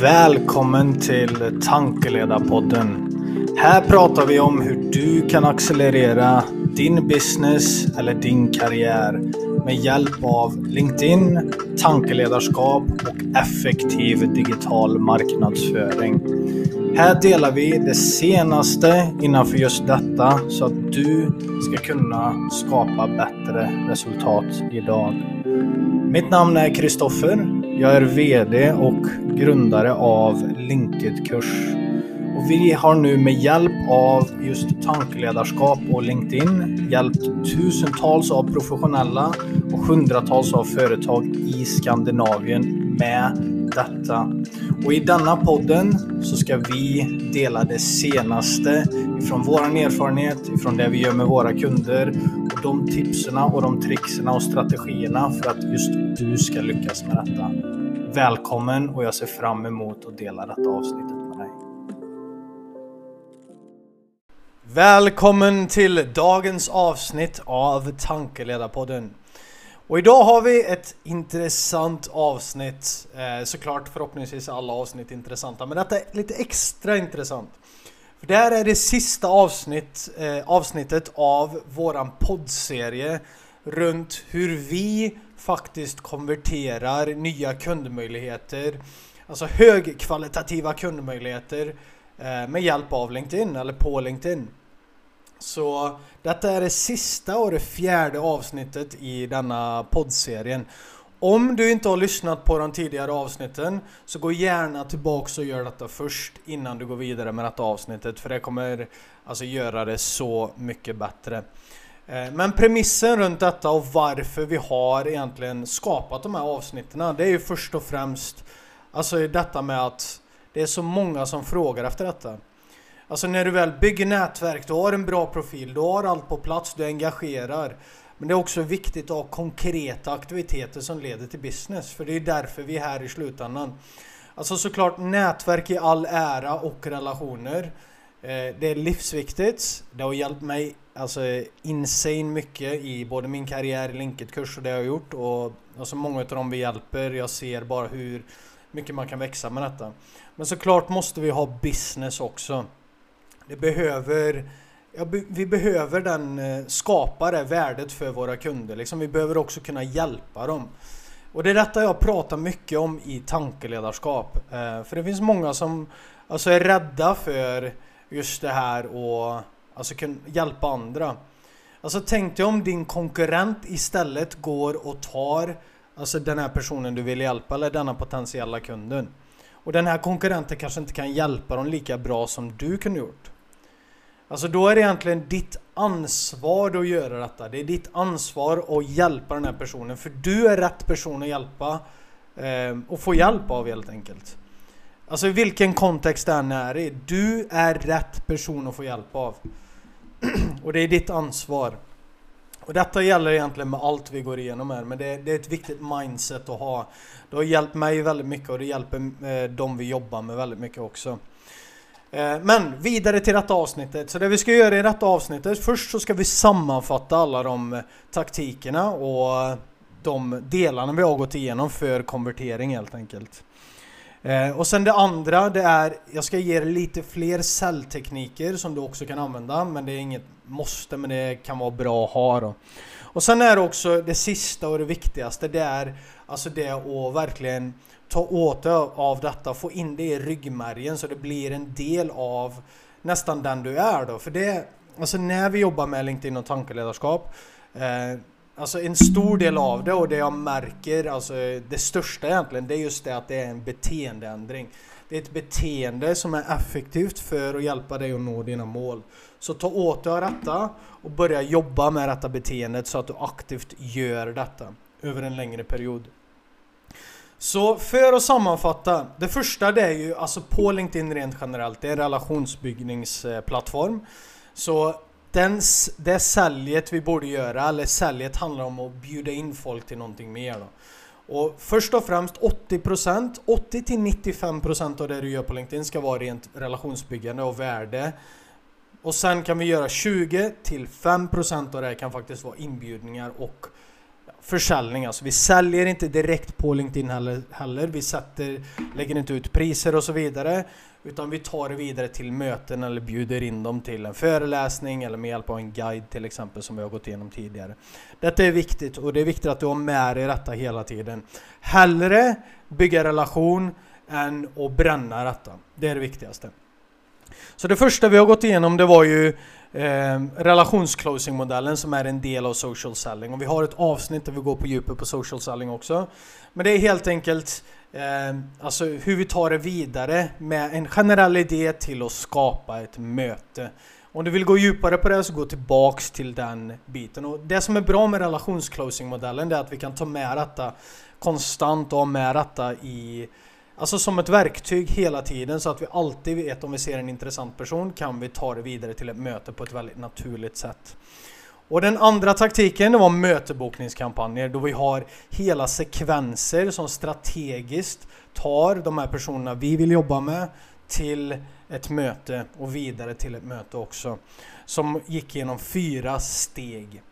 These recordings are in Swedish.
Välkommen till Tankeledarpodden. Här pratar vi om hur du kan accelerera din business eller din karriär med hjälp av LinkedIn, tankeledarskap och effektiv digital marknadsföring. Här delar vi det senaste innanför just detta så att du ska kunna skapa bättre resultat idag. Mitt namn är Kristoffer. Jag är VD och grundare av Linked-kurs. Och vi har nu med hjälp av just tankeledarskap och LinkedIn hjälpt tusentals av professionella och hundratals av företag i Skandinavien med detta. Och i denna podden så ska vi dela det senaste ifrån våran erfarenhet, ifrån det vi gör med våra kunder de tipsen och de trickserna och strategierna för att just du ska lyckas med detta. Välkommen och jag ser fram emot att dela detta avsnittet med dig. Välkommen till dagens avsnitt av Tankeledarpodden. Och idag har vi ett intressant avsnitt. Eh, såklart förhoppningsvis är alla avsnitt intressanta, men detta är lite extra intressant. För det här är det sista avsnitt, eh, avsnittet av våran poddserie runt hur vi faktiskt konverterar nya kundmöjligheter, alltså högkvalitativa kundmöjligheter eh, med hjälp av LinkedIn eller på LinkedIn. Så detta är det sista och det fjärde avsnittet i denna poddserien. Om du inte har lyssnat på de tidigare avsnitten så gå gärna tillbaks och gör detta först innan du går vidare med detta avsnittet för det kommer alltså göra det så mycket bättre. Eh, men premissen runt detta och varför vi har egentligen skapat de här avsnitten det är ju först och främst alltså detta med att det är så många som frågar efter detta. Alltså när du väl bygger nätverk, du har en bra profil, du har allt på plats, du engagerar. Men det är också viktigt att ha konkreta aktiviteter som leder till business, för det är därför vi är här i slutändan. Alltså såklart nätverk i all ära och relationer. Eh, det är livsviktigt. Det har hjälpt mig alltså insane mycket i både min karriär i Linked-kurs och det jag har gjort och alltså många av dem vi hjälper. Jag ser bara hur mycket man kan växa med detta. Men såklart måste vi ha business också. Det behöver ja, vi behöver den eh, skapa det värdet för våra kunder. Liksom, vi behöver också kunna hjälpa dem. Och det är detta jag pratar mycket om i tankeledarskap. Eh, för det finns många som alltså, är rädda för just det här och alltså kunna hjälpa andra. Alltså tänk dig om din konkurrent istället går och tar alltså den här personen du vill hjälpa eller denna potentiella kunden. Och den här konkurrenten kanske inte kan hjälpa dem lika bra som du kunde gjort. Alltså då är det egentligen ditt ansvar att göra detta. Det är ditt ansvar att hjälpa den här personen. För du är rätt person att hjälpa. Eh, och få hjälp av helt enkelt. Alltså i vilken kontext det än är i. Du är rätt person att få hjälp av. och det är ditt ansvar. Och detta gäller egentligen med allt vi går igenom här, men det, det, är ett viktigt mindset att ha. Det har hjälpt mig väldigt mycket och det hjälper eh, de vi jobbar med väldigt mycket också. Eh, men vidare till detta avsnittet. Så det vi ska göra i detta avsnittet, först så ska vi sammanfatta alla de eh, taktikerna och eh, de delarna vi har gått igenom för konvertering helt enkelt. Och sen det andra, det är, jag ska ge er lite fler säljtekniker som du också kan använda, men det är inget måste, men det kan vara bra att ha då. Och sen är det också det sista och det viktigaste, det är alltså det att verkligen ta åt dig av detta, få in det i ryggmärgen så det blir en del av nästan den du är då. För det, alltså när vi jobbar med LinkedIn och tankeledarskap, eh, Alltså en stor del av det och det jag märker, alltså det största egentligen, det är just det att det är en beteendeändring. Det är ett beteende som är effektivt för att hjälpa dig att nå dina mål. Så ta åt dig av detta och börja jobba med detta beteendet så att du aktivt gör detta över en längre period. Så för att sammanfatta, det första det är ju alltså på LinkedIn rent generellt, det är en relationsbyggningsplattform. Så den, det säljet vi borde göra, eller säljet handlar om att bjuda in folk till någonting mer då. Och först och främst 80%, 80-95% av det du gör på LinkedIn ska vara rent relationsbyggande och värde. Och sen kan vi göra 20-5% av det kan faktiskt vara inbjudningar och försäljning. Alltså vi säljer inte direkt på LinkedIn heller. heller. Vi sätter, lägger inte ut priser och så vidare. Utan vi tar det vidare till möten eller bjuder in dem till en föreläsning eller med hjälp av en guide till exempel som vi har gått igenom tidigare. Detta är viktigt och det är viktigt att du har med dig detta hela tiden. Hellre bygga relation än att bränna detta. Det är det viktigaste. Så det första vi har gått igenom det var ju eh, relationsclosing-modellen som är en del av social selling. Och vi har ett avsnitt där vi går på djupet på social selling också. Men det är helt enkelt eh, alltså hur vi tar det vidare med en generell idé till att skapa ett möte. Om du vill gå djupare på det så gå tillbaks till den biten. Och det som är bra med relationsclosing-modellen är att vi kan ta med detta konstant och ha med detta i Alltså som ett verktyg hela tiden så att vi alltid vet om vi ser en intressant person kan vi ta det vidare till ett möte på ett väldigt naturligt sätt. Och den andra taktiken det var mötebokningskampanjer då vi har hela sekvenser som strategiskt tar de här personerna vi vill jobba med till ett möte och vidare till ett möte också. Som gick genom fyra steg.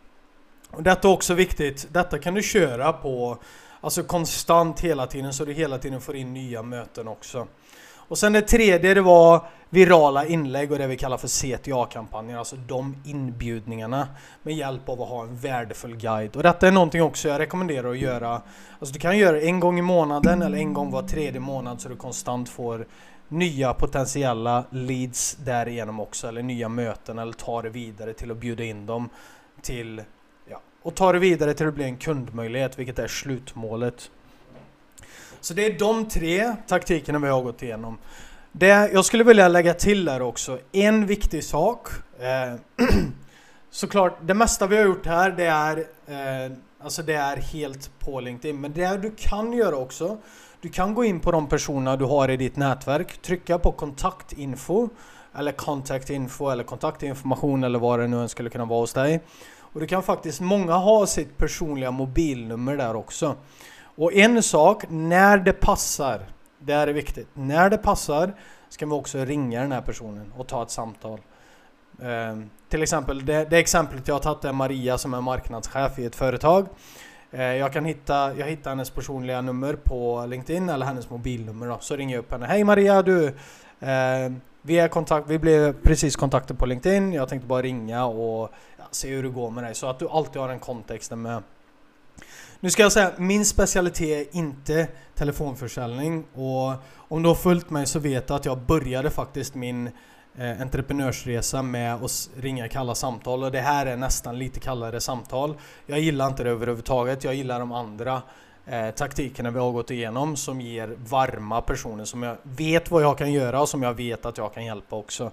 Och detta är också viktigt. Detta kan du köra på Alltså konstant hela tiden så du hela tiden får in nya möten också. Och sen det tredje det var virala inlägg och det vi kallar för CTA-kampanjer, alltså de inbjudningarna med hjälp av att ha en värdefull guide. Och detta är någonting också jag rekommenderar att göra. Alltså du kan göra det en gång i månaden eller en gång var tredje månad så du konstant får nya potentiella leads därigenom också, eller nya möten eller ta det vidare till att bjuda in dem till och ta det vidare till att bli en kundmöjlighet, vilket är slutmålet. Så det är de tre taktikerna vi har gått igenom. Det jag skulle vilja lägga till där också, en viktig sak. Eh, såklart, det mesta vi har gjort här det är, eh, alltså det är helt på LinkedIn. Men det du kan göra också, du kan gå in på de personer du har i ditt nätverk, trycka på kontaktinfo eller kontaktinfo eller kontaktinformation eller vad det nu än skulle kunna vara hos dig. Och det kan faktiskt, många ha sitt personliga mobilnummer där också. Och en sak, när det passar, det är viktigt. När det passar ska vi också ringa den här personen och ta ett samtal. Eh, till exempel, det, det exemplet jag har tagit är Maria som är marknadschef i ett företag. Eh, jag kan hitta, jag hittar hennes personliga nummer på LinkedIn eller hennes mobilnummer då. Så ringer jag upp henne. Hej Maria du! Eh, vi, är kontakt, vi blev precis kontaktade på LinkedIn. Jag tänkte bara ringa och se hur det går med dig så att du alltid har den kontexten med. Nu ska jag säga, min specialitet är inte telefonförsäljning och om du har följt mig så vet du att jag började faktiskt min eh, entreprenörsresa med att ringa kalla samtal och det här är nästan lite kallare samtal. Jag gillar inte det överhuvudtaget, jag gillar de andra eh, taktikerna vi har gått igenom som ger varma personer som jag vet vad jag kan göra och som jag vet att jag kan hjälpa också.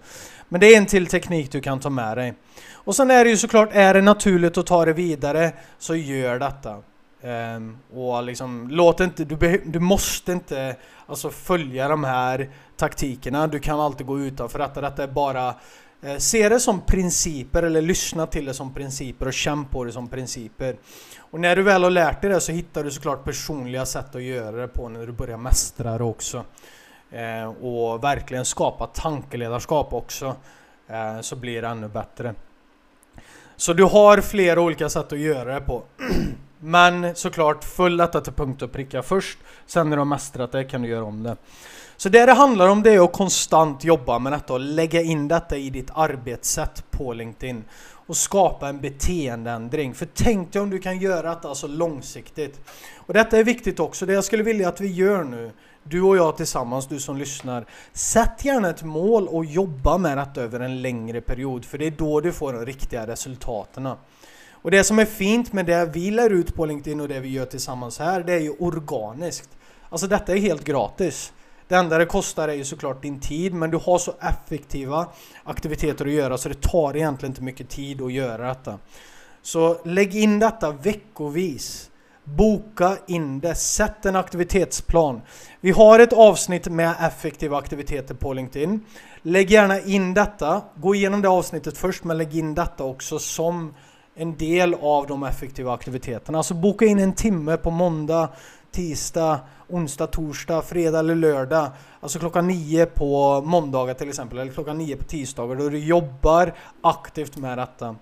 Men det är en till teknik du kan ta med dig. Och sen är det ju såklart, är det naturligt att ta det vidare så gör detta. Um, och liksom, låt inte, du, du måste inte alltså, följa de här taktikerna. Du kan alltid gå utanför detta. Detta är bara Eh, se det som principer eller lyssna till det som principer och känn på det som principer. Och när du väl har lärt dig det så hittar du såklart personliga sätt att göra det på när du börjar mästra det också. Eh, och verkligen skapa tankeledarskap också. Eh, så blir det ännu bättre. Så du har flera olika sätt att göra det på. Men såklart, följ detta till punkt och pricka först. Sen när du har mästrat det kan du göra om det. Så det det handlar om det är att konstant jobba med detta och lägga in detta i ditt arbetssätt på LinkedIn. Och skapa en beteendeändring. För tänk dig om du kan göra detta så långsiktigt. Och detta är viktigt också. Det jag skulle vilja att vi gör nu du och jag tillsammans, du som lyssnar. Sätt gärna ett mål och jobba med detta över en längre period för det är då du får de riktiga resultaten. Och det som är fint med det vi lär ut på LinkedIn och det vi gör tillsammans här, det är ju organiskt. Alltså detta är helt gratis. Det enda det kostar är ju såklart din tid, men du har så effektiva aktiviteter att göra så det tar egentligen inte mycket tid att göra detta. Så lägg in detta veckovis. Boka in det, sätt en aktivitetsplan. Vi har ett avsnitt med effektiva aktiviteter på LinkedIn. Lägg gärna in detta. Gå igenom det avsnittet först men lägg in detta också som en del av de effektiva aktiviteterna. Alltså boka in en timme på måndag, tisdag, onsdag, torsdag, fredag eller lördag. Alltså klockan nio på måndagar till exempel eller klockan nio på tisdagar då du jobbar aktivt med detta.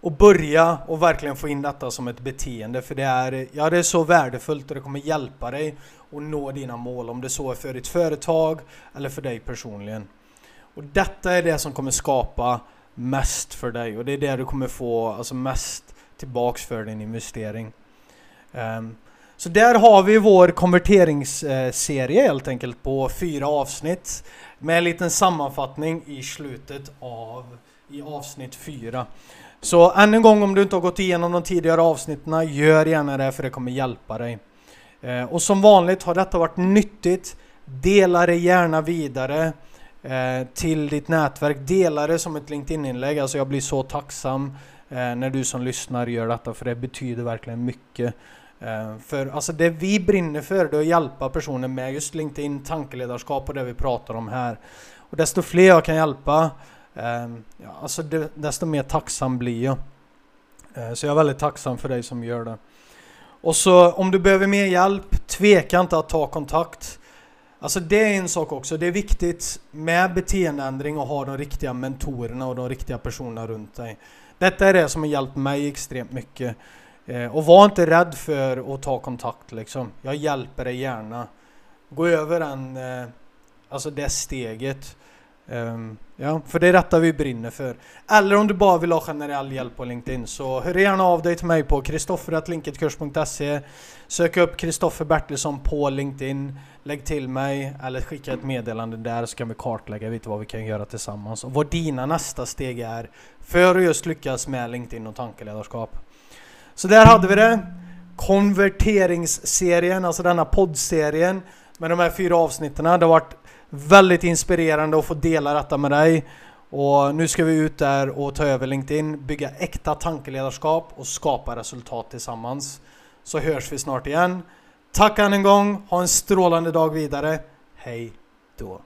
och börja och verkligen få in detta som ett beteende för det är, ja, det är så värdefullt och det kommer hjälpa dig att nå dina mål om det så är för ditt företag eller för dig personligen. Och detta är det som kommer skapa mest för dig och det är det du kommer få alltså mest tillbaks för din investering. Um, så där har vi vår konverteringsserie helt enkelt på fyra avsnitt med en liten sammanfattning i slutet av i avsnitt fyra. Så än en gång om du inte har gått igenom de tidigare avsnitten, gör gärna det för det kommer hjälpa dig. Eh, och som vanligt har detta varit nyttigt. Dela det gärna vidare eh, till ditt nätverk. Dela det som ett LinkedIn-inlägg. Alltså jag blir så tacksam eh, när du som lyssnar gör detta för det betyder verkligen mycket. Eh, för alltså det vi brinner för det är att hjälpa personer med just LinkedIn, tankeledarskap och det vi pratar om här. Och desto fler jag kan hjälpa, eh, alltså desto mer tacksam blir jag. Eh, så jag är väldigt tacksam för dig som gör det. Och så om du behöver mer hjälp, tveka inte att ta kontakt. Alltså det är en sak också. Det är viktigt med beteendeändring och ha de riktiga mentorerna och de riktiga personerna runt dig. Detta är det som har hjälpt mig extremt mycket. Eh, och var inte rädd för att ta kontakt liksom. Jag hjälper dig gärna. Gå över den, eh, alltså det steget. Um, ja, för det är detta vi brinner för. Eller om du bara vill ha generell hjälp på LinkedIn så hör gärna av dig till mig på kristoffer.linkedkurs.se Sök upp Kristoffer Bertilsson på LinkedIn Lägg till mig eller skicka ett meddelande där så kan vi kartlägga lite vad vi kan göra tillsammans och vad dina nästa steg är för att just lyckas med LinkedIn och tankeledarskap. Så där hade vi det. Konverteringsserien, alltså denna poddserien med de här fyra avsnitten. Det har varit Väldigt inspirerande att få dela detta med dig. Och nu ska vi ut där och ta över LinkedIn, bygga äkta tankeledarskap och skapa resultat tillsammans. Så hörs vi snart igen. Tack än en gång, ha en strålande dag vidare. Hej då!